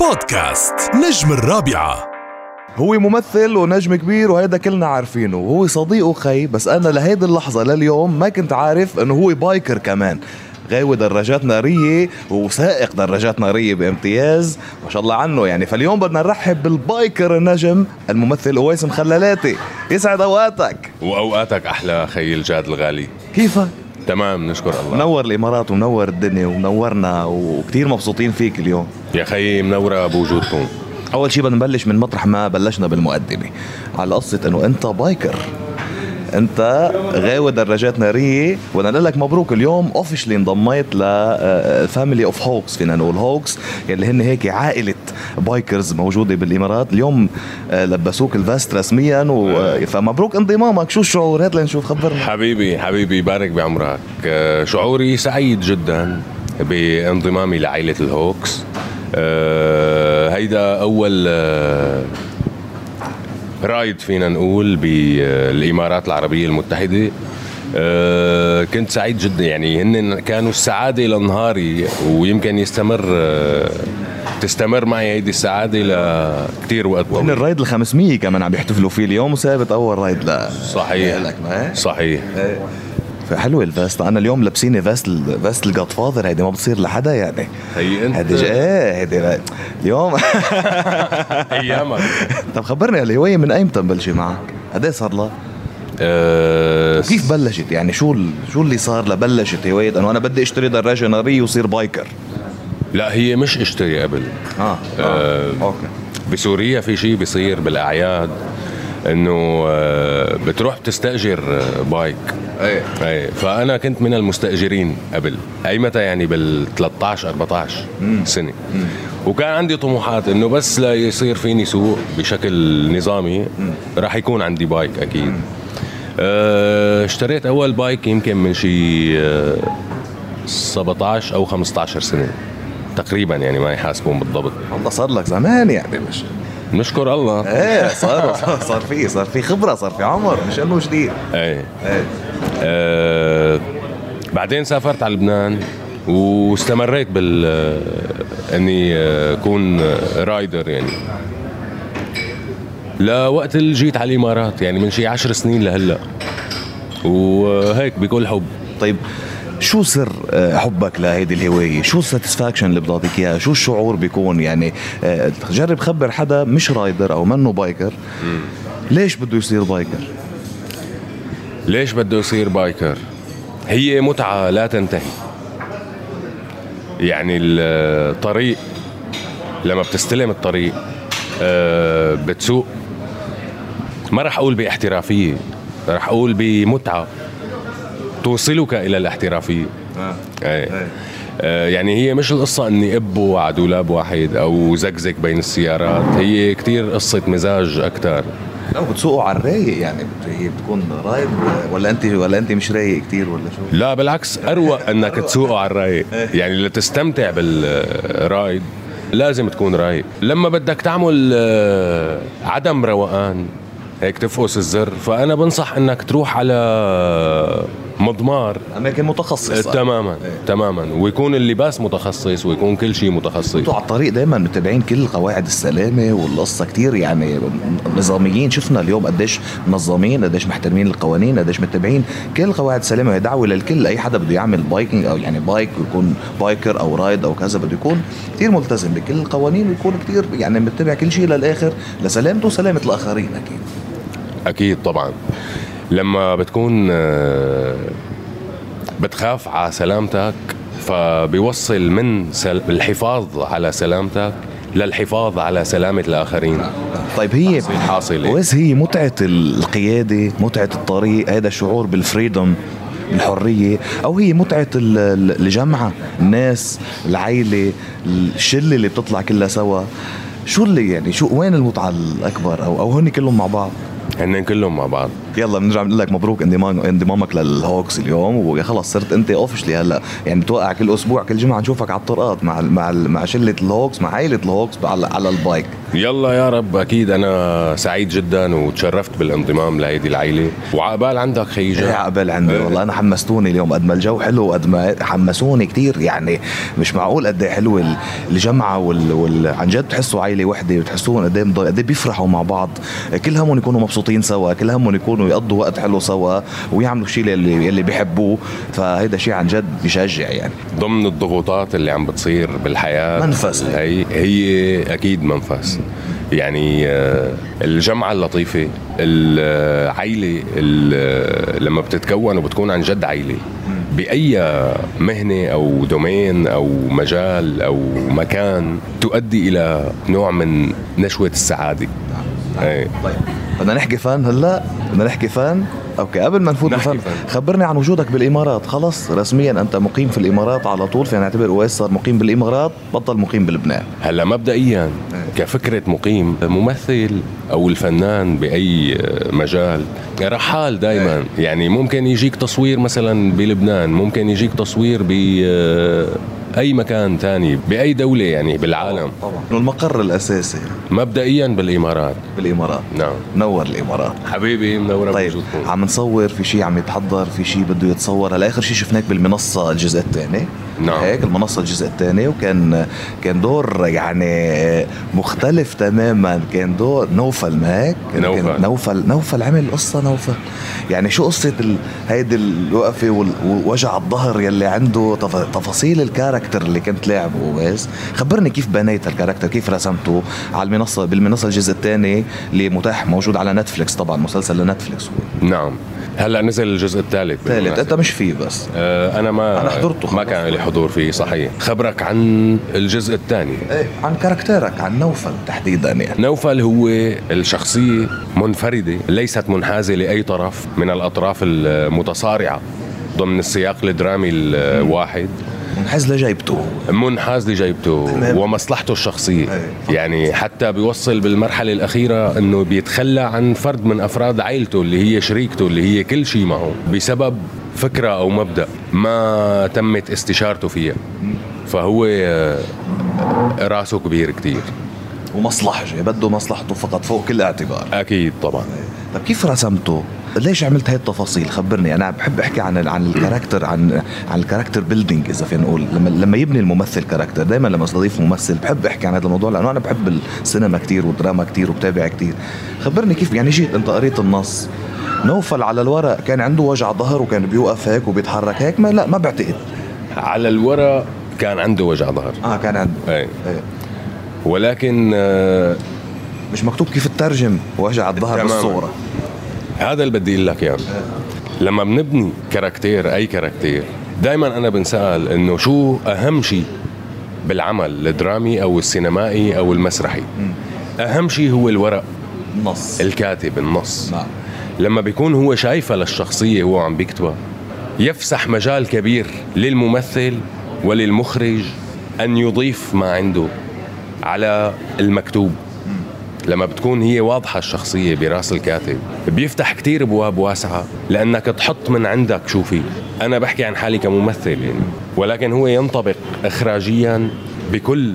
بودكاست نجم الرابعة. هو ممثل ونجم كبير وهيدا كلنا عارفينه. وهو صديق وخي بس أنا لهيدي اللحظة لليوم ما كنت عارف إنه هو biker كمان. غاوي دراجات نارية وسائق دراجات نارية بامتياز ما شاء الله عنه يعني. فاليوم بدنا نرحب بال biker النجم الممثل أويس مخللاتي. يسعد أوقاتك. وأوقاتك أحلى خي الجاد الغالي. كيفك؟ تمام نشكر الله. منور الإمارات ومنور الدنيا ومنورنا وكتير مبسوطين فيك اليوم. يا خي منورة بوجودكم أول شيء بدنا نبلش من مطرح ما بلشنا بالمقدمة على قصة إنه أنت biker. انت غاوي دراجات نارية. وأنا أقول لك مبروك اليوم officially انضميت ل family of Hawks فينا نقول Hawks يلي هن هيك عائلة bikers موجودة بالإمارات. اليوم آه، لبسوك ال vest رسميا و... آه، فمبروك انضمامك. شو الشعور؟ هات لنشوف خبرنا. حبيبي حبيبي بارك بعمرك. آه، شعوري سعيد جدا بانضمامي لعائلة الهوكس هيدا أول رايد فينا نقول بالإمارات العربية المتحدة آه، كنت سعيد جدا. يعني هن كانوا السعادة لنهاري ويمكن يستمر آه، تستمر معي هيدي السعادة لكثير وقت طويل. الرايد ال 500 كمان عم يحتفلوا فيه اليوم وثابت أول ride لا صحيح. لك ما هيك؟ حلوة ال vest أنا اليوم لابسيني vest ال- vest ال Godfather هيدي ما بتصير لحدا يعني. هي أنت. هيدي إيه هيدي اليوم ايامك طب خبرني الهواية من أيمتى مبلشه معك؟ قد إيه صار لها؟ آه، كيف بلشت؟ يعني شو شو اللي صار لبلشت هواية؟ إنه أنا بدي أشتري دراجة نارية وصير biker. لا هي مش اشتري قبل. آه, آه. okay. بسوريا في شيء بيصير بالأعياد. إنه آه، بتروح بتستأجر آه، bike. إيه إيه فأنا كنت من المستأجرين قبل. أي متى يعني؟ بال 13 14 سنة. وكان عندي طموحات إنه بس لا يصير فيني سوق بشكل نظامي راح يكون عندي bike أكيد. أه اشتريت أول bike يمكن من شي أه 17 أو 15 سنة تقريبا يعني ما يحاسبون بالضبط. والله صار لك زمان يعني مش نشكر الله. إيه صار صار في صار في خبرة صار في عمر مش إنه جديد. إيه. إيه. آه بعدين سافرت على لبنان واستمريت بال آه، إني آه، أكون آه، رايدر يعني. لوقت اللي جيت على الامارات يعني من شي عشر سنين لهلأ. وهيك بكل حب. طيب شو سر آه، حبك لهيدي الهواية؟ شو ال satisfaction اللي بتعطيك اياه؟ شو الشعور بيكون؟ يعني آه، جرب خبر حدا مش rider أو منه biker. ليش بده يصير biker؟ ليش بده يصير biker؟ هي متعة لا تنتهي. يعني الطريق لما بتستلم الطريق آه، بتسوق. ما رح أقول بإحترافية رح أقول بمتعة. توصلك إلى الاحترافية إيه آه، يعني هي مش القصة إني ابو على دولاب واحد أو زقزق بين السيارات. هي كتير قصة مزاج أكثر لا بتسوقوا على الرايق يعني. هي بتكون رايد ولا أنت ولا أنت مش رايق كثير ولا شو؟ لا بالعكس أروق إنك تسوقه على الرايق. يعني لتستمتع بالرايد لازم تكون رايق. لما بدك تعمل آه، عدم روقان هيك تفقس الزر. فأنا بنصح إنك تروح على مضمار. أماكن متخصصة. تماما تماما. ويكون اللباس متخصص ويكون كل شيء متخصص. أنتوا على الطريق دائما متابعين كل قواعد السلامة والقصة كتير يعني نظاميين. شفنا اليوم قديش منظمين قديش محترمين القوانين قديش متابعين كل قواعد السلامة. وهي دعوه للكل أي حدا بده يعمل biking أو يعني bike ويكون biker أو ride أو كذا بده يكون كتير ملتزم بكل القوانين ويكون كتير يعني متبع كل شيء للآخر لسلامته وسلامة الآخرين أكيد. أكيد طبعا. لما بتكون آه، بتخاف على سلامتك فبيوصل من. الحفاظ على سلامتك للحفاظ على سلامة الآخرين طيب هي حاصل إيه؟ ويس هي متعة القيادة متعة الطريق هذا الشعور بالفريدم الحرية أو هي متعة ال- ال- الجمعة الناس العيلة الشلة اللي بتطلع كلها سوا شو اللي يعني شو وين المتعة الأكبر أو أو هن كلهم مع بعض هن كلهم مع بعض يلا بنرجع بنقول لك مبروك انضمام انضمامك لل Hawks اليوم وخلص صرت انت officially هلا. يعني بتوقع كل أسبوع كل جمعة نشوفك على الطرقات مع مع مع شلة ال Hawks مع عائله ال Hawks على, على ال bike. يلا يا رب أكيد أنا سعيد جدا وتشرفت بالانضمام لهيدي العائله وعقبال عندك خي جاد إيه عقبال عندي إيه. والله. أنا حمستوني اليوم قد ما الجو حلو قد ما حمسوني كثير يعني مش معقول قد إيه حلوة ال- الجمعة وال, وال... عن جد بتحسوا عائله وحدة بتحسوهم قد إيه مض- قد إيه بيفرحوا مع بعض. كل همهم يكونوا مبسوطين سوا كل همهم يكونوا يقضوا وقت حلو سوا ويعملوا الشيء اللي اللي بيحبوه. فهيدا شيء عن جد بيشجع يعني. ضمن الضغوطات اللي عم بتصير بالحياة منفس. هي هي أكيد منفس. يعني آه، الجمعة اللطيفة العيلة ال- لما بتتكون وبتكون عن جد عيلة. بأي مهنة أو domaine أو مجال أو مكان تؤدي إلى نوع من نشوة السعادة. إيه. طيب. بدنا نحكي فن هلأ بدنا نحكي فن. okay قبل ما نفوت نحكي بالفن فن. خبرني عن وجودك بالإمارات. خلص رسميا أنت مقيم في الإمارات على طول فينا نعتبر اويس صار مقيم بالإمارات بطل مقيم بلبنان. هلأ مبدئيا كفكرة مقيم ممثل أو الفنان بأي مجال رحال دائما يعني ممكن يجيك تصوير مثلا بلبنان ممكن يجيك تصوير ب أي مكان تاني بأي دولة يعني بالعالم؟ طبعا. المقر الأساسي. مبدئيا بالإمارات. بالإمارات. نعم. نور الإمارات. حبيبي منورة طيب بوجودكم. عم نصور في شيء عم يتحضر في شيء بده يتصور. هلا آخر شيء شفناك بالمنصة الجزء الثاني. نعم. هيك المنصة الجزء الثاني وكان كان دور يعني مختلف تماما. كان دور نوفل ما هيك نوفل. نوفل نوفل عمل قصة نوفل. يعني شو قصة ال... هيدي الوقفة ووجع الظهر يلي عنده تف... تفاصيل ال character اللي كنت لاعبه بس خبرني كيف بنيت ال character كيف رسمته على المنصة بالمنصة الجزء الثاني اللي متاح موجود على Netflix طبعا مسلسل ل Netflix هو. نعم. هلأ نزل الجزء الثالث ثالث. بالمناسبة. أنت مش فيه بس. آه، أنا ما أنا حضرته ما. كان لي حضور فيه صحيح خبرك عن الجزء الثاني. إيه عن كاركترك عن نوفل تحديدا يعني. نوفل هو الشخصية منفردة ليست منحازة لأي طرف من الأطراف المتصارعة ضمن السياق الدرامي الواحد. منحاز لجيبته. منحاز لجيبته. ومصلحته الشخصية. أي. يعني حتى بيوصل بالمرحلة الأخيرة أنه بيتخلى عن فرد من أفراد عائلته اللي هي شريكته اللي هي كل شيء معه. بسبب فكرة أو مبدأ ما تمت استشارته فيها فهو آه، راسه كبير كتير. ومصلحجي بده مصلحته فقط فوق كل اعتبار. أكيد طبعا. طب كيف رسمته؟ ليش عملت هاي التفاصيل؟ خبرني أنا بحب أحكي عن عن ال character عن عن ال character building إذا فينا نقول. لما لما يبني الممثل character دائما لما أستضيف ممثل بحب أحكي عن هذا الموضوع لأنه أنا بحب السينما كتير والدراما كتير وبتابع كتير. خبرني كيف يعني جيت أنت قريت النص نوفل على الورق. كان عنده وجع ظهر وكان بيوقف هيك وبيتحرك هيك ما لا ما بعتقد. على الورق كان عنده وجع ظهر. آه كان عنده. أي. إيه. ولكن آه، مش مكتوب كيف تترجم وجع الظهر تماماً. بالصورة. هذا اللي بدي أقول لك اياه لما بنبني كاركتير أي كاركتير دائما أنا بنسأل إنه شو أهم شيء بالعمل الدرامي أو السينمائي أو المسرحي؟ أهم شيء هو الورق. النص. الكاتب النص. نعم. لما بيكون هو شايفها للشخصية هو عم بيكتبها. يفسح مجال كبير للممثل وللمخرج أن يضيف ما عنده على المكتوب. لما بتكون هي واضحة الشخصية براس الكاتب بيفتح كتير أبواب واسعة لأنك تحط من عندك شو في أنا بحكي عن حالي كممثل يعني ولكن هو ينطبق اخراجيا بكل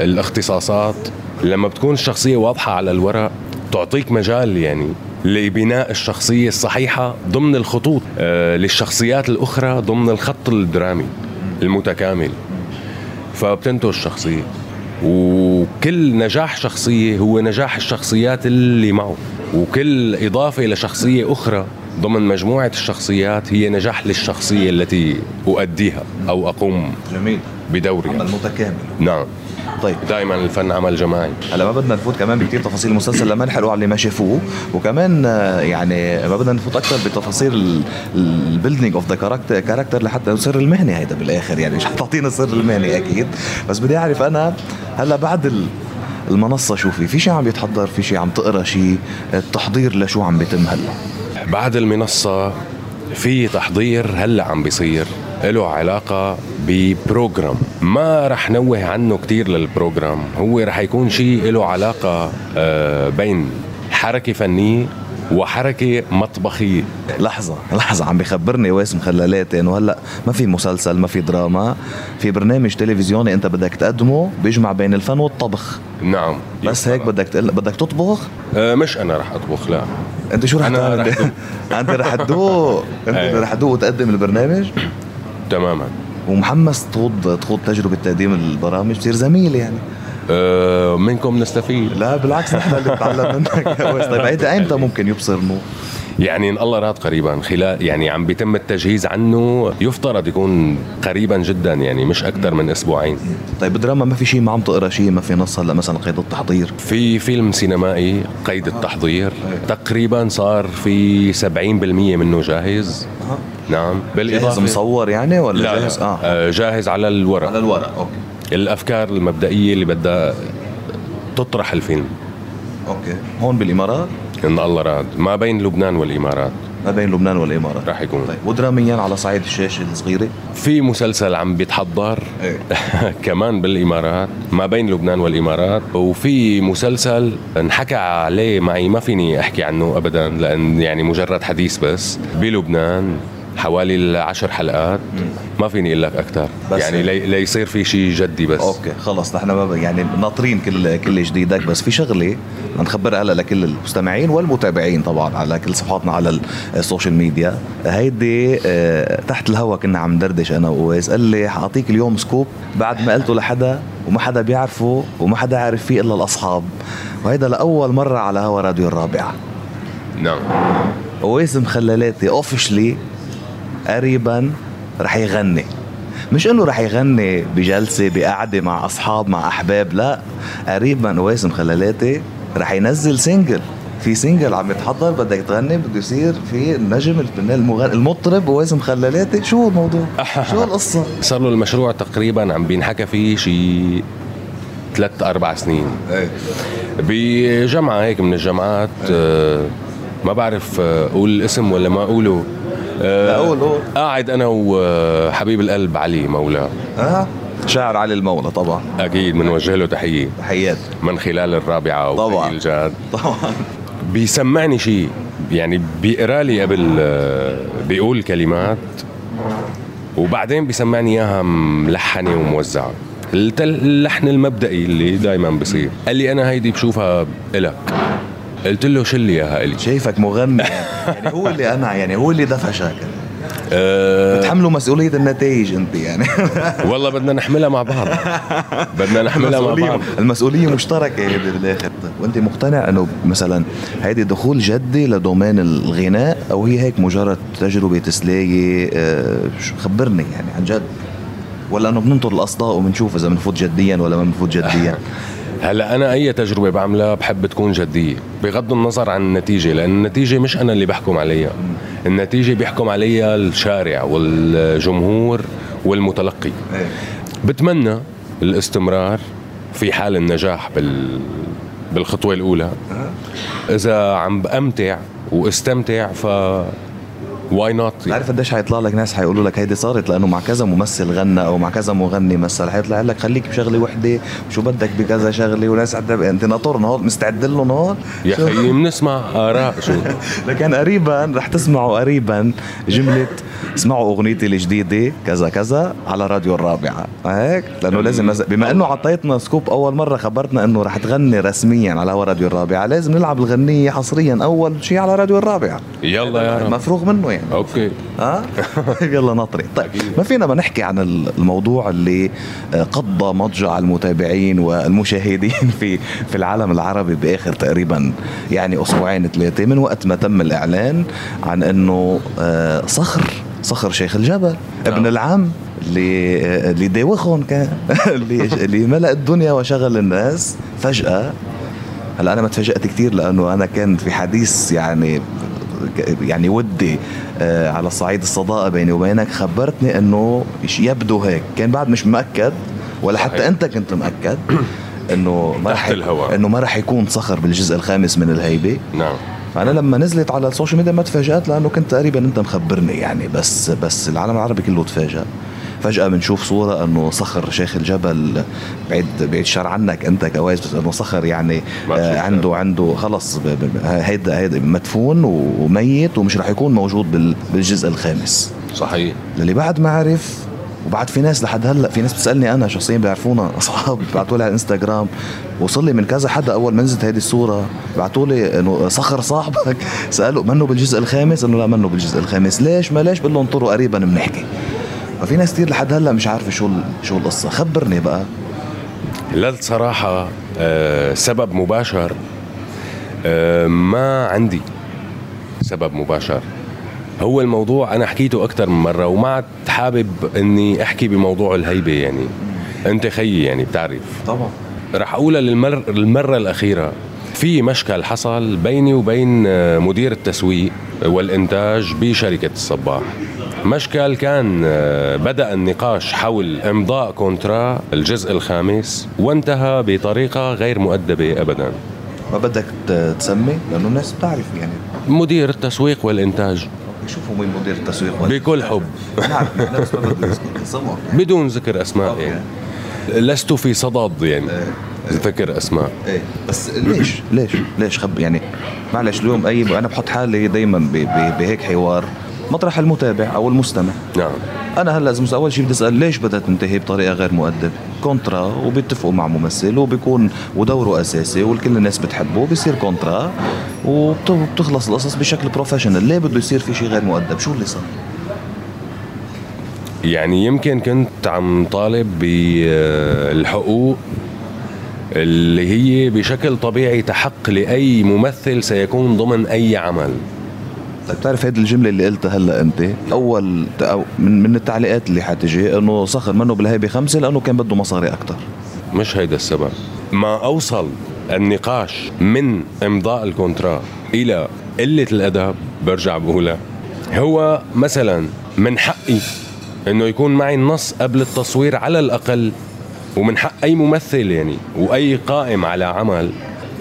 الاختصاصات. لما بتكون الشخصية واضحة على الورق تعطيك مجال يعني لبناء الشخصية الصحيحة ضمن الخطوط آه للشخصيات الأخرى ضمن الخط الدرامي المتكامل. فبتنتج الشخصية. وكل نجاح شخصية هو نجاح الشخصيات اللي معه. وكل إضافة لشخصية أخرى ضمن مجموعة الشخصيات هي نجاح للشخصية التي أؤديها أو أقوم جميل. بدورها. عمل متكامل. نعم. طيب. دائما الفن عمل جماعي. هلا ما بدنا نفوت كمان بكثير تفاصيل المسلسل لما نحرقوا على اللي ما شافوه. وكمان آه، يعني ما بدنا نفوت أكثر بتفاصيل ال building of the character لحتى سر المهني هيدا بالآخر. يعني مش حتعطينا سر المهني أكيد. بس بدي أعرف أنا هلا بعد ال المنصة شو في؟ في شيء عم يتحضر، في شيء عم تقرأ شيء، التحضير لشو عم بيتم هلا؟ بعد المنصة في تحضير هلا عم بيصير له علاقة ب program. ما رح نوه عنه كتير لل program. هو رح يكون شيء له علاقة آه، بين حركة فنية وحركة مطبخية. لحظة لحظة عم بخبرني واسم خلالاتي إنه هلأ ما في مسلسل ما في دراما في برنامج تلفزيوني أنت بدك تقدمه بيجمع بين الفن والطبخ. نعم. بس هيك بدك تقل بدك تطبخ؟ آه مش أنا رح أطبخ لا. أنت شو رح أنا تعمل. أنت رح تدوق. أنت رح تدوق وتقدم البرنامج؟ تماما. ومحمس تخوض تخوض تجربة تقديم البرامج تصير زميل يعني. منكم نستفيد. لا بالعكس نحن اللي بنتعلم منك. طيب هيدا ايمتى ممكن يبصر نور؟ يعني إن الله راد قريبا خلال يعني عم بيتم التجهيز عنه يفترض يكون قريبا جدا يعني مش أكثر من أسبوعين. طيب بالدراما ما في شيء ما عم تقرأ شيء ما في نص هلا مثلا قيد التحضير. في فيلم سينمائي قيد التحضير تقريبا صار في 70% منه جاهز. نعم. جاهز بالإضافة مصور يعني ولا لا جاهز؟ لا آه. آه جاهز على الورق. على الورق okay. الأفكار المبدئية اللي بدها تطرح الفيلم. okay. هون بالإمارات؟ إن الله راد. ما بين لبنان والإمارات. ما بين لبنان والإمارات. رح يكون. طيب. ودراميا على صعيد الشاشه الصغيرة؟ في مسلسل عم بيتحضر. إيه. كمان بالإمارات. ما بين لبنان والإمارات. وفي مسلسل انحكى عليه معي ما فيني أحكي عنه ابدا لأن يعني مجرد حديث بس. بلبنان. حوالي العشر حلقات. ما فيني أقول لك أكثر يعني. لي ليصير في شيء جدي بس. أوكي خلص. نحن يعني ناطرين كل كل جديدك بس في شغلة نخبرها هلا لكل المستمعين والمتابعين طبعا على كل صفحاتنا على ال- ال social media. هيدي آه، تحت الهوا كنا عم ندردش أنا وأويس قال لي حأعطيك اليوم scoop بعد ما قلته لحدا وما حدا بيعرفه وما حدا عارف فيه إلا الأصحاب. وهيدا لأول مرة على هوا راديو الرابعة. نعم. أويس مخللاتي officially قريبا رح يغني. مش إنه رح يغني بجلسة بقعدة مع أصحاب مع أحباب لا. قريبا اويس مخللاتي رح ينزل single. في single عم يتحضر بدك تغني بده يصير في النجم الفنان المغني المطرب اويس مخللاتي شو الموضوع؟ شو القصة؟ صار له المشروع تقريبا عم بينحكى فيه شيء ثلاث أربع سنين. إيه. بجامعه هيك من الجامعات آه، ما بعرف آه، أقول الاسم ولا ما أقوله. آه، لا، قول،. قاعد أنا وحبيب القلب علي مولاه ها؟ شاعر علي المولى طبعا. أكيد بنوجه له تحية. تحيات. من خلال الرابعة طبعاً. الجاد. طبعا. بيسمعني شيء يعني بيقرأ لي قبل آه، بيقول كلمات وبعدين بيسمعني إياها ملحنة وموزعة. اللحن المبدئي اللي دائما بصير. قال لي أنا هيدي بشوفها إلك. قلت له شلي اياها الي شايفك مغني يعني. هو اللي أنا يعني هو اللي دفشك أه. بتحملوا مسؤولية النتائج انت يعني. والله بدنا نحملها مع بعض. بدنا نحملها مع بعض. المسؤولية مشتركة هيدي بالآخر. وأنت مقتنع إنه مثلا هيدي دخول جدي لدومين الغناء أو هي هيك مجرد تجربة تسلية آه، خبرني يعني عن جد. ولا إنه بننطر الأصداء وبنشوف إذا بنفوت جديا ولا ما بنفوت جديا. هلا أنا أي تجربة بعملها بحب تكون جدية بغض النظر عن النتيجة لأن النتيجة مش أنا اللي بحكم عليها النتيجة بيحكم عليها الشارع والجمهور والمتلقي. بتمنى الاستمرار في حال النجاح بال بالخطوة الأولى إذا عم بأمتع وأستمتع ف why not عارف قديش حيطلع لك ناس حيقولوا لك هيدي صارت لأنه مع كذا ممثل غنى أو مع كذا مغني مثل. حيطلع لك خليك بشغلة وحدة وشو بدك بكذا شغلة؟ وناس أنت ناطر نهار مستعد له نهار. يا شو- خيي بنسمع آراء شو؟ لكن قريبا رح تسمعوا قريبا جملة اسمعوا أغنيتي الجديدة كذا كذا على راديو الرابعة. هيك؟ لأنه لازم. بما إنه عطيتنا scoop أول مرة خبرتنا إنه رح تغني رسميا على راديو الرابعة. لازم نلعب الغنية حصريا أول شيء على راديو الرابعة. يلا يا رب. مفروغ منه يعني. okay. ها؟ طيب يلا نطري. طيب ما فينا ما نحكي عن الموضوع اللي آه، قض مضجع المتابعين والمشاهدين في في العالم العربي بآخر تقريبا يعني أسبوعين ثلاثة. من وقت ما تم الإعلان عن إنه آه، صخر صخر شيخ الجبل ابن العم اللي آه، اللي داوخهم كان اللي اللي ملأ الدنيا وشغل الناس فجأة. هلأ أنا ما تفاجأت كثير لأنه أنا كان في حديث يعني يعني ودي على صعيد الصداقة بيني وبينك خبرتني إنه يبدو هيك كان بعد مش مأكد ولا حتى صحيح. أنت كنت مأكد إنه ما رح. إنه ما رح يكون صخر بالجزء الخامس من الهيبة نعم فانا لما نزلت على ال social media ما تفاجأت لأنه كنت تقريبا أنت مخبرني يعني بس بس العالم العربي كله تفاجأ فجأة بنشوف صورة إنه صخر شيخ الجبل بعيد بعيد شر عنك أنت كويس بس إنه صخر يعني آه عنده عنده خلص هيدا هيدا مدفون وميت ومش رح يكون موجود بالجزء الخامس. صحيح. للي بعد ما عرف وبعد في ناس لحد هلأ في ناس بتسألني أنا شخصيا بيعرفونا اصحاب بعثوا لي على الانستغرام وصل لي من كذا حدا أول ما نزلت هذه الصورة بعثوا لي إنه صخر صاحبك. سألوا منه بالجزء الخامس؟ انه لا منه بالجزء الخامس. ليش؟ ما ليش؟ بقول لهم انطروا قريبا بنحكي. ففي ناس كثير لحد هلأ مش عارفة شو شو القصة. خبرني بقى. لا الصراحة آه سبب مباشر آه ما عندي سبب مباشر. هو الموضوع أنا حكيته أكثر من مرة وما عاد حابب إني أحكي بموضوع الهيبة يعني. أنت خيي يعني بتعرف. طبعا. رح اقولها للمر المره الأخيرة في مشكل حصل بيني وبين آه، مدير التسويق والإنتاج بشركة الصباح. مشكل كان آه، بدأ النقاش حول إمضاء كونترا الجزء الخامس وانتهى بطريقة غير مؤدبة ابدا. ما بدك تسمي؟ لأنه الناس بتعرف يعني. مدير التسويق والإنتاج. شوفوا مين مدير التسويق بكل حب. نعم بدون ذكر أسماء يعني. لست في صدد يعني. إيه. ذكر أسماء. إيه. بس ليش؟ ليش؟ ليش خب يعني معلش اليوم اي أنا بحط حالي دائما بهيك حوار. مطرح المتابع أو المستمع. نعم. أنا هلأ لازم أول شيء بدي أسأل ليش بدها تنتهي بطريقة غير مؤدبه contrat وبيتفقوا مع ممثل وبيكون ودوره أساسي والكل الناس بتحبه بيصير contrat وبتخلص القصص بشكل professional ليه بده يصير في شيء غير مؤدب؟ شو اللي صار؟ يعني يمكن كنت عم طالب بالحقوق اللي هي بشكل طبيعي تحق لأي ممثل سيكون ضمن أي عمل. طيب بتعرف هذه الجملة اللي قلتها هلا أنت؟ أول من من التعليقات اللي حتجي إنه صخر منه بالهيبة خمسة لأنه كان بده مصاري أكثر مش هيدا السبب. ما أوصل النقاش من إمضاء الكونترا إلى قلة الأدب برجع بقولها. هو مثلا من حقي إنه يكون معي النص قبل التصوير على الأقل ومن حق أي ممثل يعني وأي قائم على عمل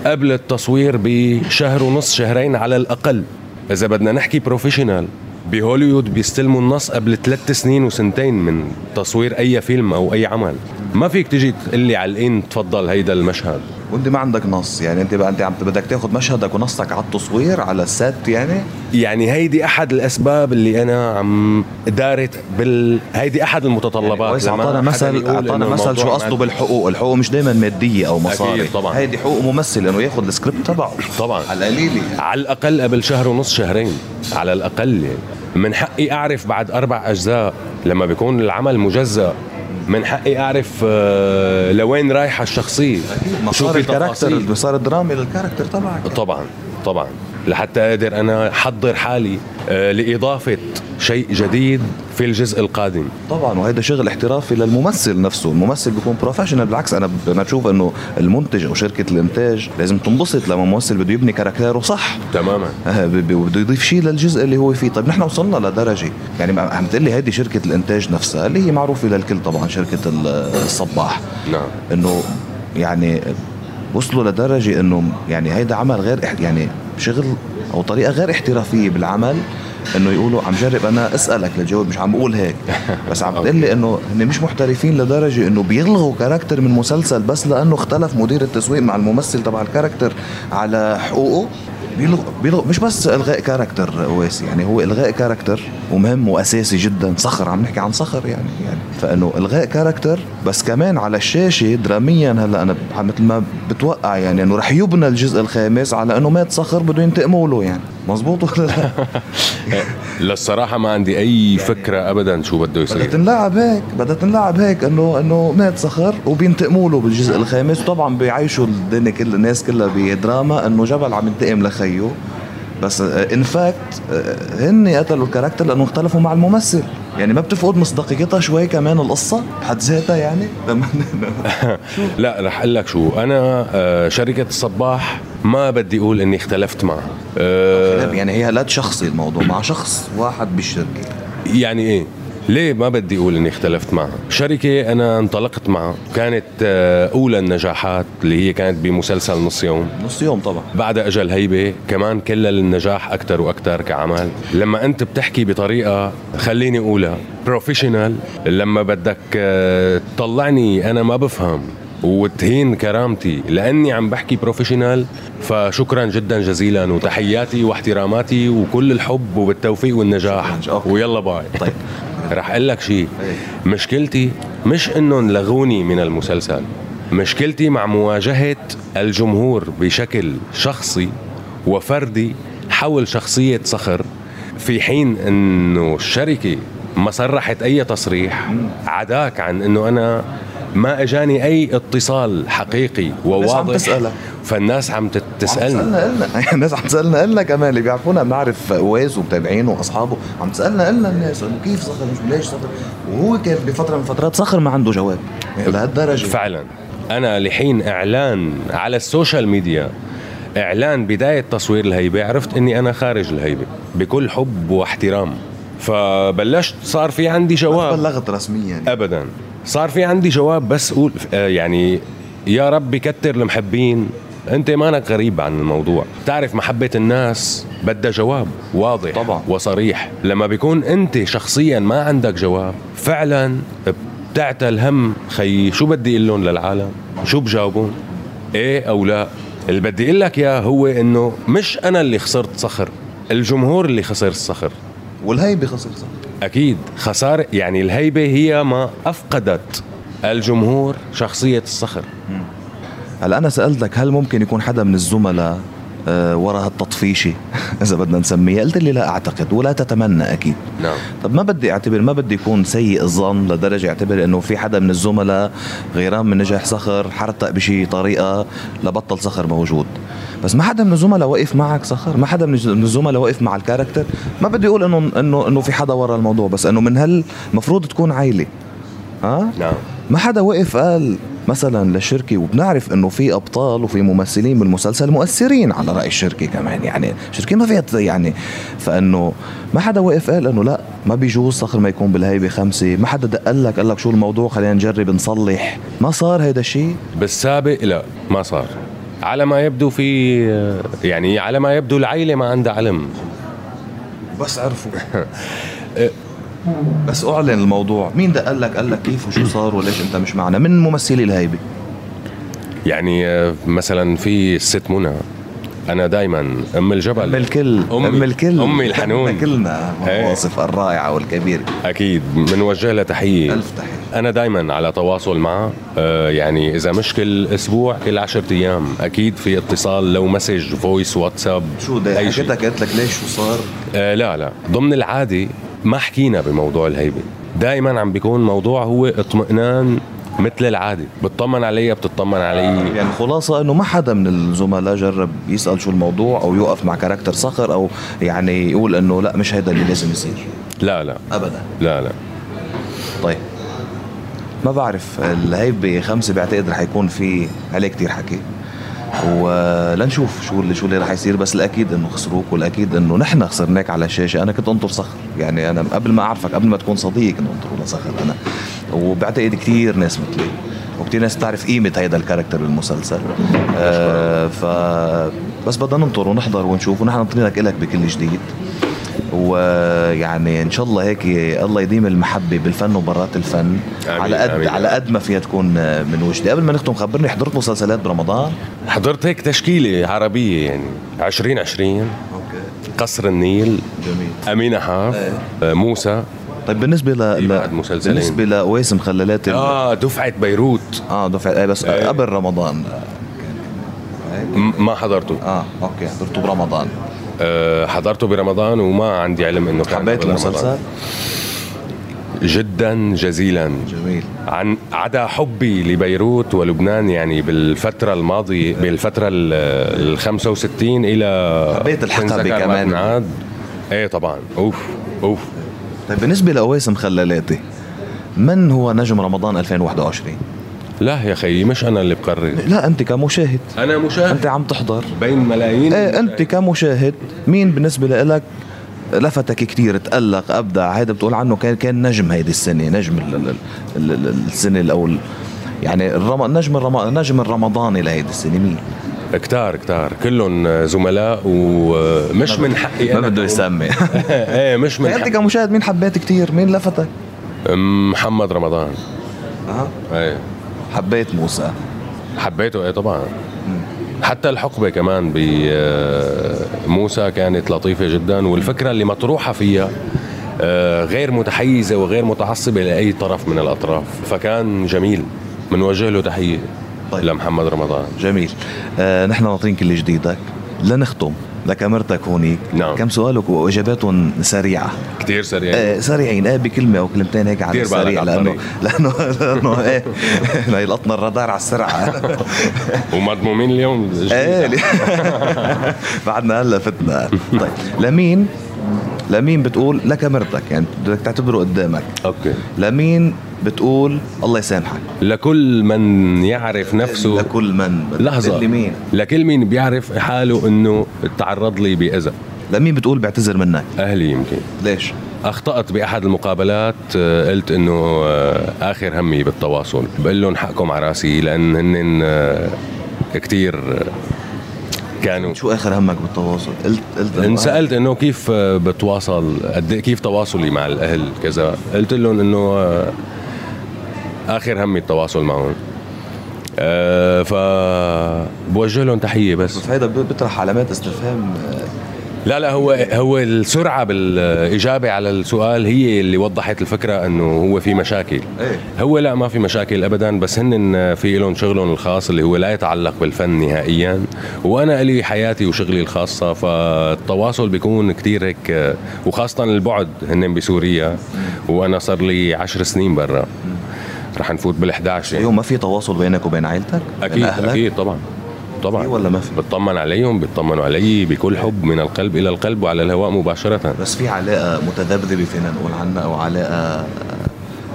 قبل التصوير بشهر ونص شهرين على الأقل. إذا بدنا نحكي professional بهوليوود بيستلموا النص قبل ثلاث سنين وسنتين من تصوير أي فيلم أو أي عمل. ما فيك تجي تقول لي على الان تفضل هيدا المشهد. وانت ما عندك نص يعني انت بقى انت عم بدك تاخذ مشهدك ونصك على التصوير على ال set يعني؟ يعني هيدي أحد الأسباب اللي أنا عم دارت بال هيدي أحد المتطلبات. يعني أعطانا مثل أعطانا مثل شو قصده بالحقوق. الحقوق مش دائما مادية أو مصاري. أكيد طبعا. هيدي حقوق ممثل إنه ياخذ السكريبت تبعه. طبعا. على القليل يعني. على الأقل قبل شهر ونص شهرين. على الأقل. يعني من حقي أعرف بعد أربع أجزاء لما بيكون العمل مجزأ. من حقي أعرف آه، لوين رايحة الشخصية. شو في ال character؟ المسار الدرامي لل character تبعك. طبعا طبعا. لحتى أقدر أنا أحضر حالي آه، لإضافة شيء جديد في الجزء القادم. طبعا وهذا شغل احترافي للممثل نفسه. الممثل بيكون professional بالعكس أنا أنا بشوف إنه المنتج أو شركة الإنتاج لازم تنبسط لما ممثل بده يبني character ه صح. تماما. آه، بده يضيف شيء للجزء اللي هو فيه. طيب نحن وصلنا لدرجة يعني عم تقول لي هذه شركة الإنتاج نفسها اللي هي معروفة للكل طبعا شركة الصباح. نعم. إنه يعني وصلوا لدرجة إنه يعني هيدا عمل غير يعني شغل أو طريقة غير احترافية بالعمل. إنه يقولوا عم جرب أنا أسألك للجواب مش عم بقول هيك. بس عم تقول لي إنه هن مش محترفين لدرجة إنه بيلغوا character من مسلسل بس لأنه اختلف مدير التسويق مع الممثل تبع ال character على حقوقه. بيلغ بيلغ مش بس إلغاء character أساسي يعني هو إلغاء character ومهم وأساسي جدا صخر عم نحكي عن صخر يعني يعني. فإنه إلغاء character بس كمان على الشاشة دراميا هلأ أنا مثل ما بتوقع يعني إنه رح يبنى الجزء الخامس على إنه مات صخر بده ينتقموا له يعني. مزبوط ولا لا؟ للصراحه ما عندي أي فكرة ابدا شو بده يصير. بدها تنلعب هيك بدها تنلعب هيك إنه إنه مات صخر وبينتقموا له بالجزء الخامس. وطبعا بيعيشوا الدنيا كل الناس كلها بدراما إنه جبل عم ينتقم لخيه. بس in fact هن قتلوا ال character لأنه اختلفوا مع الممثل. يعني ما بتفقد مصداقيتها شوي كمان القصة بحد ذاتها يعني. لا رح أقول لك شو. أنا آه، شركة الصباح ما بدي أقول إني اختلفت معها. أه يعني هي لا شخصي الموضوع مع شخص واحد بالشركة. يعني إيه؟ ليه ما بدي أقول إني اختلفت معها؟ شركة أنا انطلقت معها. كانت آه، أولى النجاحات اللي هي كانت بمسلسل نص يوم. نص يوم طبعا. بعد أجا الهيبة كمان كل النجاح أكثر وأكثر كعمل. لما أنت بتحكي بطريقة خليني أقولها professional لما بدك آه، تطلعني أنا ما بفهم وتهين كرامتي لأني عم بحكي professional فشكرا جدا جزيلا وتحياتي واحتراماتي وكل الحب وبالتوفيق والنجاح. ويلا باي. طيب. رح أقول لك شيء. مشكلتي مش إنهم لغوني من المسلسل مشكلتي مع مواجهة الجمهور بشكل شخصي وفردي حول شخصية صخر في حين إنه الشركة ما صرحت أي تصريح عداك عن إنه أنا ما أجاني أي اتصال حقيقي الناس عم وواضح. تسألك. فالناس عم تسالني عم تسألنا الناس عم تسألنا قلنا كمان اللي بيعرفونا بنعرف واز ومتابعينه وأصحابه. عم تسألنا قلنا الناس إنه كيف صخر مش ليش صخر؟ وهو كان بفترة من الفترات صخر ما عنده جواب. يعني لهالدرجة. فعلا. أنا لحين إعلان على ال social media إعلان بداية تصوير الهيبة عرفت إني أنا خارج الهيبة بكل حب واحترام. فبلشت صار في عندي ما جواب. بلغت رسميا. يعني. ابدا. صار في عندي جواب بس أقول آه، يعني يا رب كتر المحبين أنت مانك غريب عن الموضوع. تعرف محبة الناس بدها جواب واضح طبعاً. وصريح. لما بيكون أنت شخصيا ما عندك جواب فعلا بتعتل هم خي شو بدي أقول لهم للعالم؟ شو بجاوبون؟ إيه أو لا؟ اللي بدي أقول لك إياه هو إنه مش أنا اللي خسرت صخر الجمهور اللي خسر الصخر. والهيبه خسر صخر. أكيد. خسارة يعني الهيبة هي ما أفقدت الجمهور شخصية الصخر. هلا أنا سالتك هل ممكن يكون حدا من الزملاء آه، ورا هالتطفيشة؟ إذا بدنا نسميها. قلت لي لا أعتقد ولا تتمنى أكيد. نعم. طب ما بدي أعتبر ما بدي يكون سيء الظن لدرجة أعتبر إنه في حدا من الزملاء غيران من نجاح صخر حرتق بشي طريقة لبطل صخر موجود. بس ما حدا من الزملاء وقف معك صخر ما حدا من الز- من الزملاء وقف مع الكاركتر ما بدي أقول إنه إنه إنه في حدا ورا الموضوع بس إنه من هال المفروض تكون عائله ها؟ نعم. ما حدا وقف قال مثلا للشركة وبنعرف إنه في أبطال وفي ممثلين بالمسلسل مؤثرين على رأي الشركة كمان يعني الشركة ما فيها يعني فإنه ما حدا وقف قال إنه لا ما بيجوز صخر ما يكون بالهيبة خمسة ما حدا دق لك قال لك شو الموضوع خلينا نجرب نصلح. ما صار هيدا الشيء؟ بالسابق لا ما صار. على ما يبدو في يعني على ما يبدو العيلة ما عندها علم. بس عرفوا. بس أعلن الموضوع. مين دق لك قال لك كيف وشو صار وليش أنت مش معنا؟ من ممثلي الهيبة؟ يعني آه، مثلا في الست منى. أنا دائما أم جبل. أم الكل. أمي. أم الكل. أمي الحنون. كلنا. إيه. منى واصف الرائعه والكبيره أكيد. بنوجه لها تحيه ألف تحية. أنا دائما على تواصل معها آه يعني إذا مش كل أسبوع كل عشرة أيام. أكيد في اتصال لو message voice WhatsApp شو. حكيتك قلت لك ليش شو صار؟ آه لا لا. ضمن العادي ما حكينا بموضوع الهيبة. دائما عم بيكون موضوع هو اطمئنان مثل العادي بتطمن علي بتطمن علي. يعني خلاصة إنه ما حدا من الزملاء جرب يسأل شو الموضوع أو يوقف مع كاركتر صخر أو يعني يقول إنه لا مش هيدا اللي لازم يصير. لا لا. ابدا. لا لا. طيب. ما بعرف الهيبة خمسة بعتقد رح يكون في عليه كتير حكي. ولنشوف شو اللي شو اللي رح يصير بس الأكيد إنه خسروك والأكيد إنه نحن خسرناك على الشاشة. أنا كنت أنطر صخر يعني أنا قبل ما أعرفك قبل ما تكون صديق كنت انطر لصخر أنا. وبعتقد كتير ناس مثلي وكتير ناس بتعرف قيمة هيدا ال character بالمسلسل. آه ف بس بدنا ننطر ونحضر ونشوف ونحن ناطرينك بكل جديد. ويعني إن شاء الله هيك الله يديم المحبة بالفن وبرات الفن. آمين، على قد. على قد ما فيها تكون من وجدي قبل ما نختم خبرني حضرت مسلسلات برمضان؟ حضرت هيك تشكيلة عربية يعني. 2020 okay. قصر النيل. جميل. أمينة حاف آه موسى. طيب بالنسبة ل, مسلسلين. بالنسبة لويس مخللات ال... آه دفعة بيروت. آه دفعه إيه بس إيه. قبل رمضان. ما حضرته. آه أوكي حضرته برمضان. آه حضرته برمضان وما عندي علم إنه كان حبيت المسلسل. جدا جزيلا جميل عن عدا حبي لبيروت ولبنان يعني بالفترة الماضية بالفترة ال ال 65 إلى حبيت ما كمان. بنعاد. إيه طبعا أوف أوف طيب بالنسبة لأويس مخللاتي من هو نجم رمضان 2021 لا يا خيي مش أنا اللي بقرر. لا أنت كمشاهد. أنا مشاهد. أنت عم تحضر. بين ملايين إيه أنت كمشاهد مين بالنسبة لك لفتك كتير تألق أبدع؟ هيدا بتقول عنه كان كان نجم هيدي السنة نجم ال ال ال ال السنة الأول يعني الرم... نجم الرم... النجم الرمضاني لهيدي السنة مين؟ كتار كتار. كلهم زملاء ومش من حقي ما بده يسمي. إيه مش من أنت حقي. كمشاهد مين حبيت كتير؟ مين لفتك؟ محمد رمضان. أه. إيه. حبيت موسى. حبيته؟ إيه طبعا. حتى الحقبة كمان بموسى كانت لطيفة جدا والفكرة اللي مطروحة فيها آه، غير متحيزة وغير متعصبة لأي طرف من الأطراف. فكان جميل. بنوجه له تحية طيب. لمحمد رمضان. جميل. آه نحن ناطرين كل جديدك. لنختم. لكاميرتك هونيك نعم. كم سؤالك واجاباتهم سريعة. كتير سريع آه سريعين. آه بكلمة أو كلمتين هيك على السريع لأنه. لأنه لأنه إيه لا يلقطنا الرادار على السرعة. ومضمومين اليوم. لي- بعدنا هلا فتنا طيب لمين لمين بتقول لكاميرتك يعني بدك تعتبره قدامك. أوكي. لمين بتقول الله يسامحك؟ لكل من يعرف نفسه. لكل من لحظة. مين؟ لكل مين بيعرف حاله إنه تعرض لي بأذى. لمين بتقول بعتذر منك؟ أهلي يمكن. ليش؟ أخطأت بأحد المقابلات آه، قلت إنه آه، آخر همي بالتواصل. بقول لهم حقكم على رأسي لأن هن آه، كتير آه، كانوا شو آخر همك بالتواصل؟ قلت قلت انسالت إنه كيف آه، بتواصل؟ قد إيه- كيف تواصلي مع الأهل كذا؟ قلت لهم إنه آه، آخر همي التواصل معهم. أه ف بوجه لهم تحية بس. بس هيدا بيطرح علامات استفهام آه، لا لا هو هو السرعة بالإجابة على السؤال هي اللي وضحت الفكرة إنه هو في مشاكل إيه هو لا ما في مشاكل ابدا بس هن في لهم شغلهم الخاص اللي هو لا يتعلق بالفن نهائيا وأنا لي حياتي وشغلي الخاصة فالتواصل بيكون كتير هيك وخاصة البعد هن بسوريا وأنا صار لي عشر سنين برا رح نفوت بال11 يعني. اليوم ما في تواصل بينك وبين عائلتك؟ بين أكيد أهلك؟ أكيد طبعا طبعا. في ولا ما في؟ بطمن عليهم بيطمنوا علي بكل حب من القلب إلى القلب وعلى الهواء مباشرة. بس في علاقة متذبذبة فينا نقول عنها أو علاقة آه،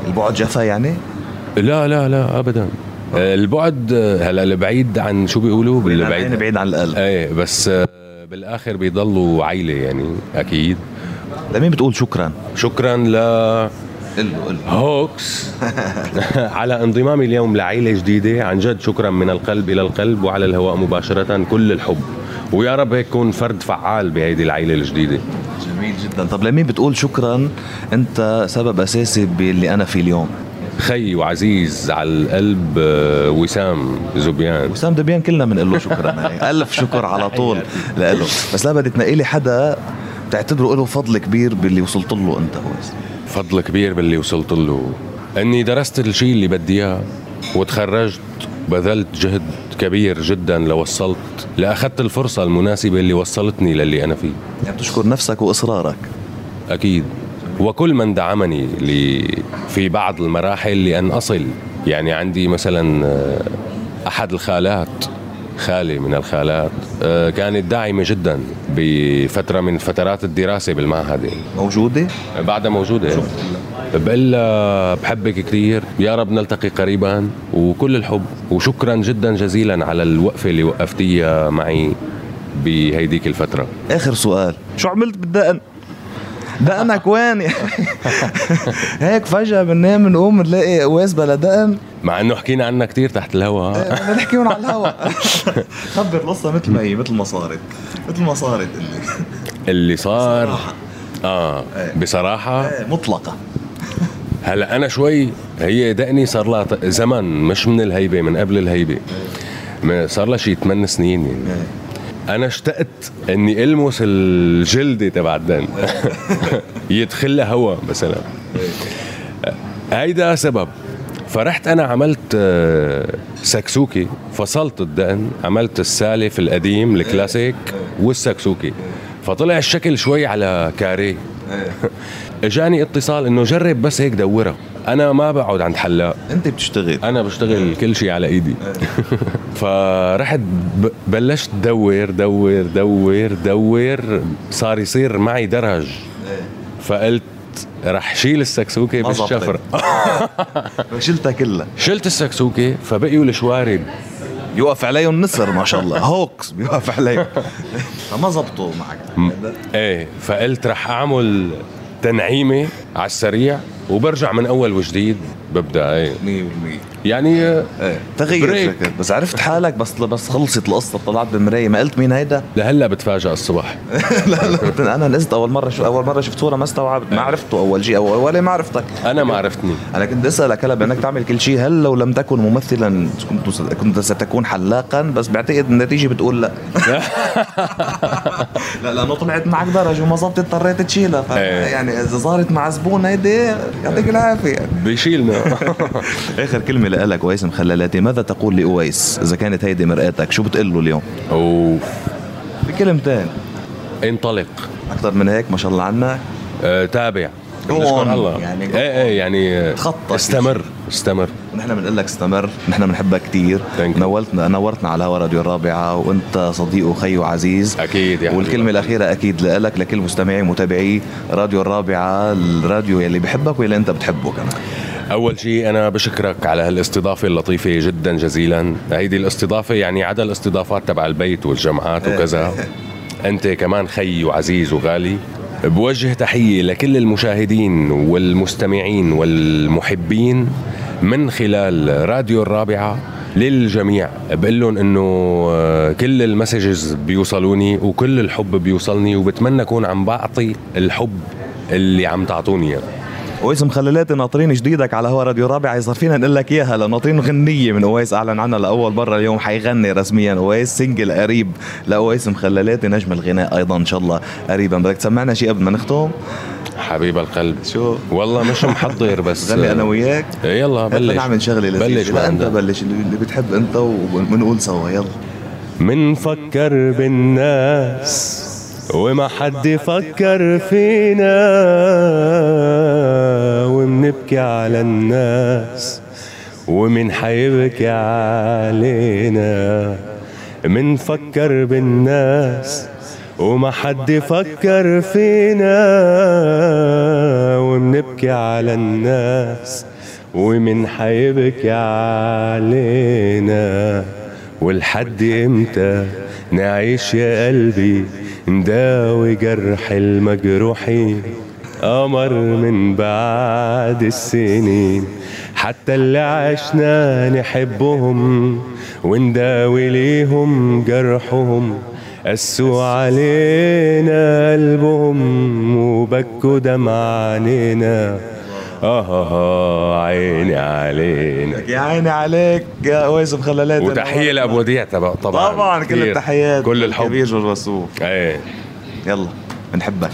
البعد جفا يعني؟ لا لا لا ابدا. البعد هلا البعيد عن شو بيقولوا؟ بالبعيد. بعيد عن القلب. إيه بس بالآخر بيضلوا عيلة يعني أكيد. لمين بتقول شكرا؟ شكرا ل هوكس. على انضمامي اليوم لعيلة جديدة. عن جد شكرا من القلب إلى القلب وعلى الهواء مباشرة كل الحب. ويا رب هيك كون فرد فعال بهيدي العيلة الجديدة. جميل جدا. طب لمين بتقول شكرا أنت سبب أساسي باللي أنا فيه اليوم؟ خي وعزيز على القلب آه، وسام زبيان. وسام دبيان كلنا بنقول له شكرا. هي. ألف شكر على طول له بس لا بدي تنقي لي حدا بتعتبره له فضل كبير باللي وصلت له أنت هو. فضل كبير باللي وصلت له. إني درست الشيء اللي بدي إياه وتخرجت بذلت جهد كبير جدا لوصلت لأخذت الفرصة المناسبة اللي وصلتني للي أنا فيه. يعني بتشكر نفسك وإصرارك. أكيد. وكل من دعمني لي في بعض المراحل لأن أصل. يعني عندي مثلا آه، أحد الخالات خالي من الخالات آه، كانت داعمة جدا بفترة من فترات الدراسة بالمعهد. موجودة؟ بعدها موجودة. بقول بحبك كثير يا رب نلتقي قريبا وكل الحب وشكرا جدا جزيلا على الوقفة اللي وقفتيها معي بهيديك الفترة آخر سؤال شو عملت بالدقن دقنك وين هيك فجأة بننام بنقوم بنلاقي قواس بلا دقن. مع إنه حكينا عنها كثير تحت الهواء بدنا نحكيهم على الهواء خبر القصة مثل ما هي مثل ما صارت. مثل ما صارت اللي اللي صار. صراحة. آه بصراحة. إيه، مطلقة. هلأ أنا شوي هي دقني صار لها زمن مش من الهيبة من قبل الهيبة. ما- صار لها شي 8 سنين يعني. إيه. أنا اشتقت إني ألمس الجلده تبع الدن يدخل هواء مثلا. هيدا سبب. فرحت أنا عملت آه، سكسوكي فصلت الدقن عملت السالف القديم الكلاسيك والسكسوكي فطلع الشكل شوي على carré إجاني اتصال إنه جرب بس هيك دورها أنا ما بقعد عند حلاق. أنت بتشتغل. أنا بشتغل كل شيء على إيدي. فرحت ب- بلشت دور دور دور دور صار يصير معي درج. فقلت رح شيل السكسوكة بالشفرة. شلتها كلها. شلت السكسوكة فبقيوا الشوارب. بيوقف عليهم نسر ما شاء الله. هوكس بيوقف عليهم. فما زبطوا معك. إيه. فقلت رح أعمل تنعيمة على السريع. وبرجع من أول وجديد ببدأ إيه. 100% يعني آه، إيه. break. شكل. بس عرفت حالك بس بس خلصت القصة طلعت بالمرايه ما قلت مين هيدا؟ لهلأ بتفاجئ الصبح لا لا أنا نزلت أول مرة شو أول مرة شفت صورة ما استوعبت. ما عرفته أول شيء اول ولا ما عرفتك. أنا ما عرفتني أنا كنت أسألك هلا بأنك تعمل كل شيء. هل لو لم تكن ممثلا كنت كنت ستكون حلاقا بس بعتقد النتيجة بتقول لا. لا لأنه طلعت معك درجة وما زبطت اضطريت تشيلها. إيه. يعني إذا صارت مع زبون هيدي يعطيك العافية. بيشيلنا. آخر كلمة لك ويس مخللاتي. ماذا تقول لأويس إذا كانت هيدي مرآتك؟ شو بتقول له اليوم؟ أوف. بكلمتين انطلق. أكثر من هيك؟ ما شاء الله عنك. آه، تابع. الله. يعني إيه إيه يعني آه، تخطى استمر. استمر. ونحن بنقول لك استمر نحن بنحبك كثير. نورتنا نورتنا على هوا راديو الرابعة وأنت صديق وخي وعزيز. أكيد يا والكلمة حبيبي. الأخيرة أكيد لك لكل مستمعي ومتابعي راديو الرابعة الراديو يلي بحبك واللي أنت بتحبه كمان. أول شيء أنا بشكرك على هالاستضافة اللطيفة جدا جزيلا. هيدي الاستضافة يعني عدا الاستضافات تبع البيت والجامعات وكذا أنت كمان خي وعزيز وغالي. بوجه تحية لكل المشاهدين والمستمعين والمحبين من خلال راديو الرابعة للجميع. بقول لهم إنه آه، كل ال messages بيوصلوني وكل الحب بيوصلني وبتمنى أكون عم بعطي الحب اللي عم تعطوني إياه. أويس مخللاتي ناطرين جديدك على هوا راديو الرابعة إذا فينا نقول لك إياها لناطرين غنية من أويس. أعلن عنها لأول مرة اليوم حيغني رسميا أويس. سنجل قريب لأويس مخللاتي نجم الغناء أيضا إن شاء الله قريبا. بدك تسمعنا شيء قبل ما نختم؟ حبيب القلب. شو؟ والله مش محضر بس. غني أنا وياك. إيه يلا بلش. نعمل شغلة بلش لا بقى. بلش. اللي بتحب أنت وبنقول سوا. يلا. منفكر بالناس وما حد فكر فينا ومنبكي على الناس ومن حيبكي علينا. منفكر بالناس وما حد فكر فينا ومنبكي على الناس ومن حيبكي علينا. والحد إمتى نعيش يا قلبي؟ نداوي جرح المجروحين قمر من بعد السنين. حتى اللي عشنا نحبهم ونداوي ليهم جرحهم. قسوا علينا قلبهم وبكوا دمع عينينا آه, آه عيني علينا. يا عيني عليك يا أويس مخللاتي وتحية لأبو وديع طبعا. طبعا كل. التحيات. كل الحب. كبير وسوف. إيه. يلا بنحبك.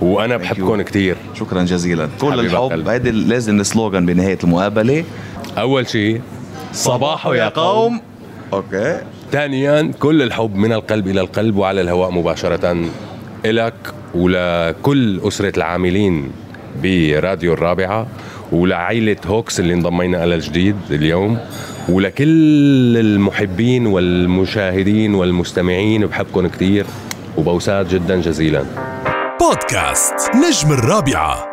وأنا بحبكم كثير شكرا جزيلا. كل الحب. هيدي لازم السلوغان بنهاية المقابلة. أول شيء صباحو يا قوم. okay. ثانيا كل الحب من القلب إلى القلب وعلى الهواء مباشرة إلك ولكل أسرة العاملين. براديو الرابعة ولعائلة هوكس اللي انضمينا لها الجديد اليوم ولكل المحبين والمشاهدين والمستمعين بحبكم كثير وبوسات جدا جزيلا. بودكاست نجم الرابعة.